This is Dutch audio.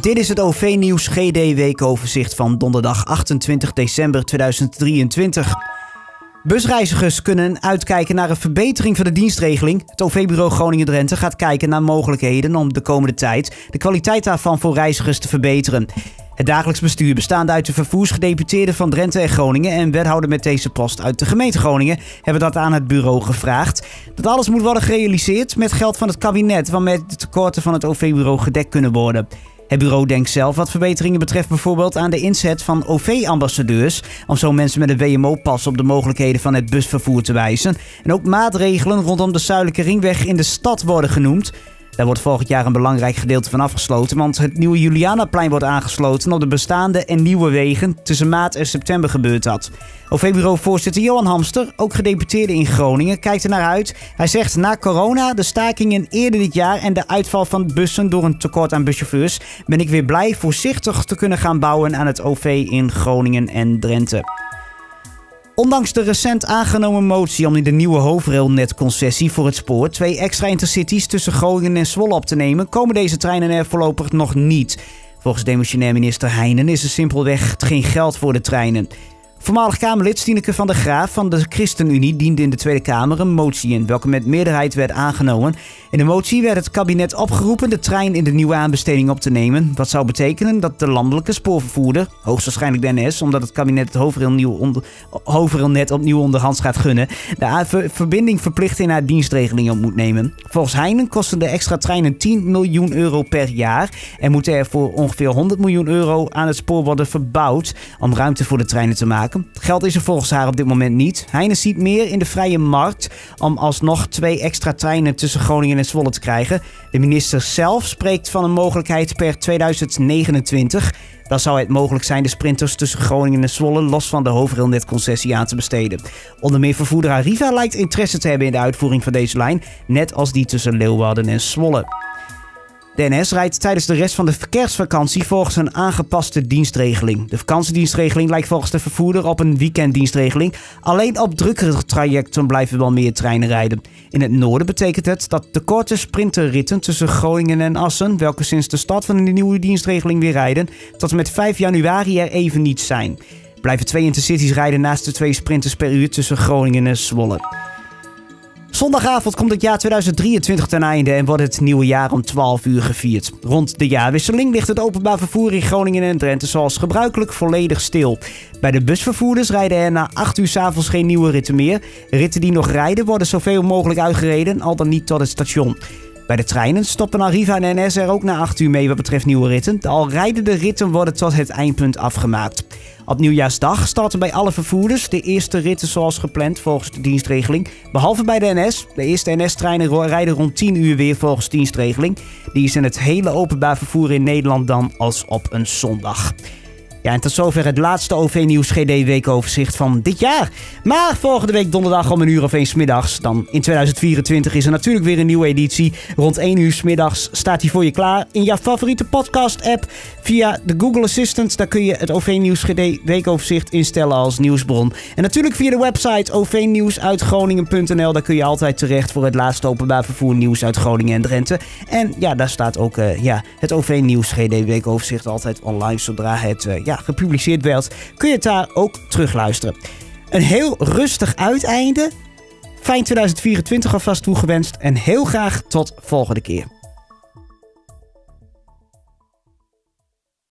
Dit is het OV-nieuws GD-weekoverzicht van donderdag 28 december 2023. Busreizigers kunnen uitkijken naar een verbetering van de dienstregeling. Het OV-bureau Groningen-Drenthe gaat kijken naar mogelijkheden om de komende tijd de kwaliteit daarvan voor reizigers te verbeteren. Het dagelijks bestuur bestaande uit de vervoersgedeputeerden van Drenthe en Groningen en wethouder met deze post uit de gemeente Groningen hebben dat aan het bureau gevraagd. Dat alles moet worden gerealiseerd met geld van het kabinet, waarmee de tekorten van het OV-bureau gedekt kunnen worden. Het bureau denkt zelf wat verbeteringen betreft bijvoorbeeld aan de inzet van OV-ambassadeurs, om zo mensen met een WMO-pas op de mogelijkheden van het busvervoer te wijzen. En ook maatregelen rondom de Zuidelijke Ringweg in de stad worden genoemd. Daar wordt volgend jaar een belangrijk gedeelte van afgesloten, want het nieuwe Julianaplein wordt aangesloten op de bestaande en nieuwe wegen. Tussen maart en september gebeurt dat. OV-bureau-voorzitter Johan Hamster, ook gedeputeerde in Groningen, kijkt er naar uit. Hij zegt na corona, de stakingen eerder dit jaar en de uitval van bussen door een tekort aan buschauffeurs, ben ik weer blij voorzichtig te kunnen gaan bouwen aan het OV in Groningen en Drenthe. Ondanks de recent aangenomen motie om in de nieuwe hoofdrailnet-concessie voor het spoor twee extra intercities tussen Groningen en Zwolle op te nemen, komen deze treinen er voorlopig nog niet. Volgens demissionair minister Heijnen is er simpelweg geen geld voor de treinen. Voormalig Kamerlid Stineke van der Graaf van de ChristenUnie diende in de Tweede Kamer een motie in, welke met meerderheid werd aangenomen. In de motie werd het kabinet opgeroepen de trein in de nieuwe aanbesteding op te nemen. Wat zou betekenen dat de landelijke spoorvervoerder, hoogstwaarschijnlijk de NS, omdat het kabinet het hoofdrailnet opnieuw onderhands gaat gunnen, de verbinding verplicht in haar dienstregelingen op moet nemen. Volgens Heinen kosten de extra treinen 10 miljoen euro per jaar en moeten er voor ongeveer 100 miljoen euro aan het spoor worden verbouwd om ruimte voor de treinen te maken. Geld is er volgens haar op dit moment niet. Heine ziet meer in de vrije markt om alsnog twee extra treinen tussen Groningen en Zwolle te krijgen. De minister zelf spreekt van een mogelijkheid per 2029. Dan zou het mogelijk zijn de sprinters tussen Groningen en Zwolle los van de hoofdrailnet-concessie aan te besteden. Onder meer vervoerder Arriva lijkt interesse te hebben in de uitvoering van deze lijn, net als die tussen Leeuwarden en Zwolle. De NS rijdt tijdens de rest van de verkeersvakantie volgens een aangepaste dienstregeling. De vakantiedienstregeling lijkt volgens de vervoerder op een weekenddienstregeling. Alleen op drukkere trajecten blijven wel meer treinen rijden. In het noorden betekent het dat de korte sprinterritten tussen Groningen en Assen, welke sinds de start van de nieuwe dienstregeling weer rijden, tot en met 5 januari er even niet zijn. Blijven twee intercities rijden naast de twee sprinters per uur tussen Groningen en Zwolle. Zondagavond komt het jaar 2023 ten einde en wordt het nieuwe jaar om 12 uur gevierd. Rond de jaarwisseling ligt het openbaar vervoer in Groningen en Drenthe zoals gebruikelijk volledig stil. Bij de busvervoerders rijden er na 8 uur s avonds geen nieuwe ritten meer. Ritten die nog rijden worden zoveel mogelijk uitgereden, al dan niet tot het station. Bij de treinen stoppen Arriva en NS er ook na 8 uur mee wat betreft nieuwe ritten. De al rijdende ritten worden tot het eindpunt afgemaakt. Op nieuwjaarsdag starten bij alle vervoerders de eerste ritten zoals gepland volgens de dienstregeling. Behalve bij de NS. De eerste NS-treinen rijden rond 10 uur weer volgens dienstregeling. Die is in het hele openbaar vervoer in Nederland dan als op een zondag. Ja, en tot zover het laatste OV-nieuws GD-weekoverzicht van dit jaar. Maar volgende week donderdag om een uur of eens middags. Dan in 2024 is er natuurlijk weer een nieuwe editie. Rond 1 uur s middags staat hij voor je klaar in jouw favoriete podcast-app. Via de Google Assistant, daar kun je het OV-nieuws GD-weekoverzicht instellen als nieuwsbron. En natuurlijk via de website ovnieuwsuitgroningen.nl. Daar kun je altijd terecht voor het laatste openbaar vervoer nieuws uit Groningen en Drenthe. En ja, daar staat ook uh, ja, het OV-nieuws GD-weekoverzicht altijd online zodra het... Uh, gepubliceerd werd, kun je het daar ook terugluisteren. Een heel rustig uiteinde. Fijn 2024 alvast toegewenst en heel graag tot volgende keer.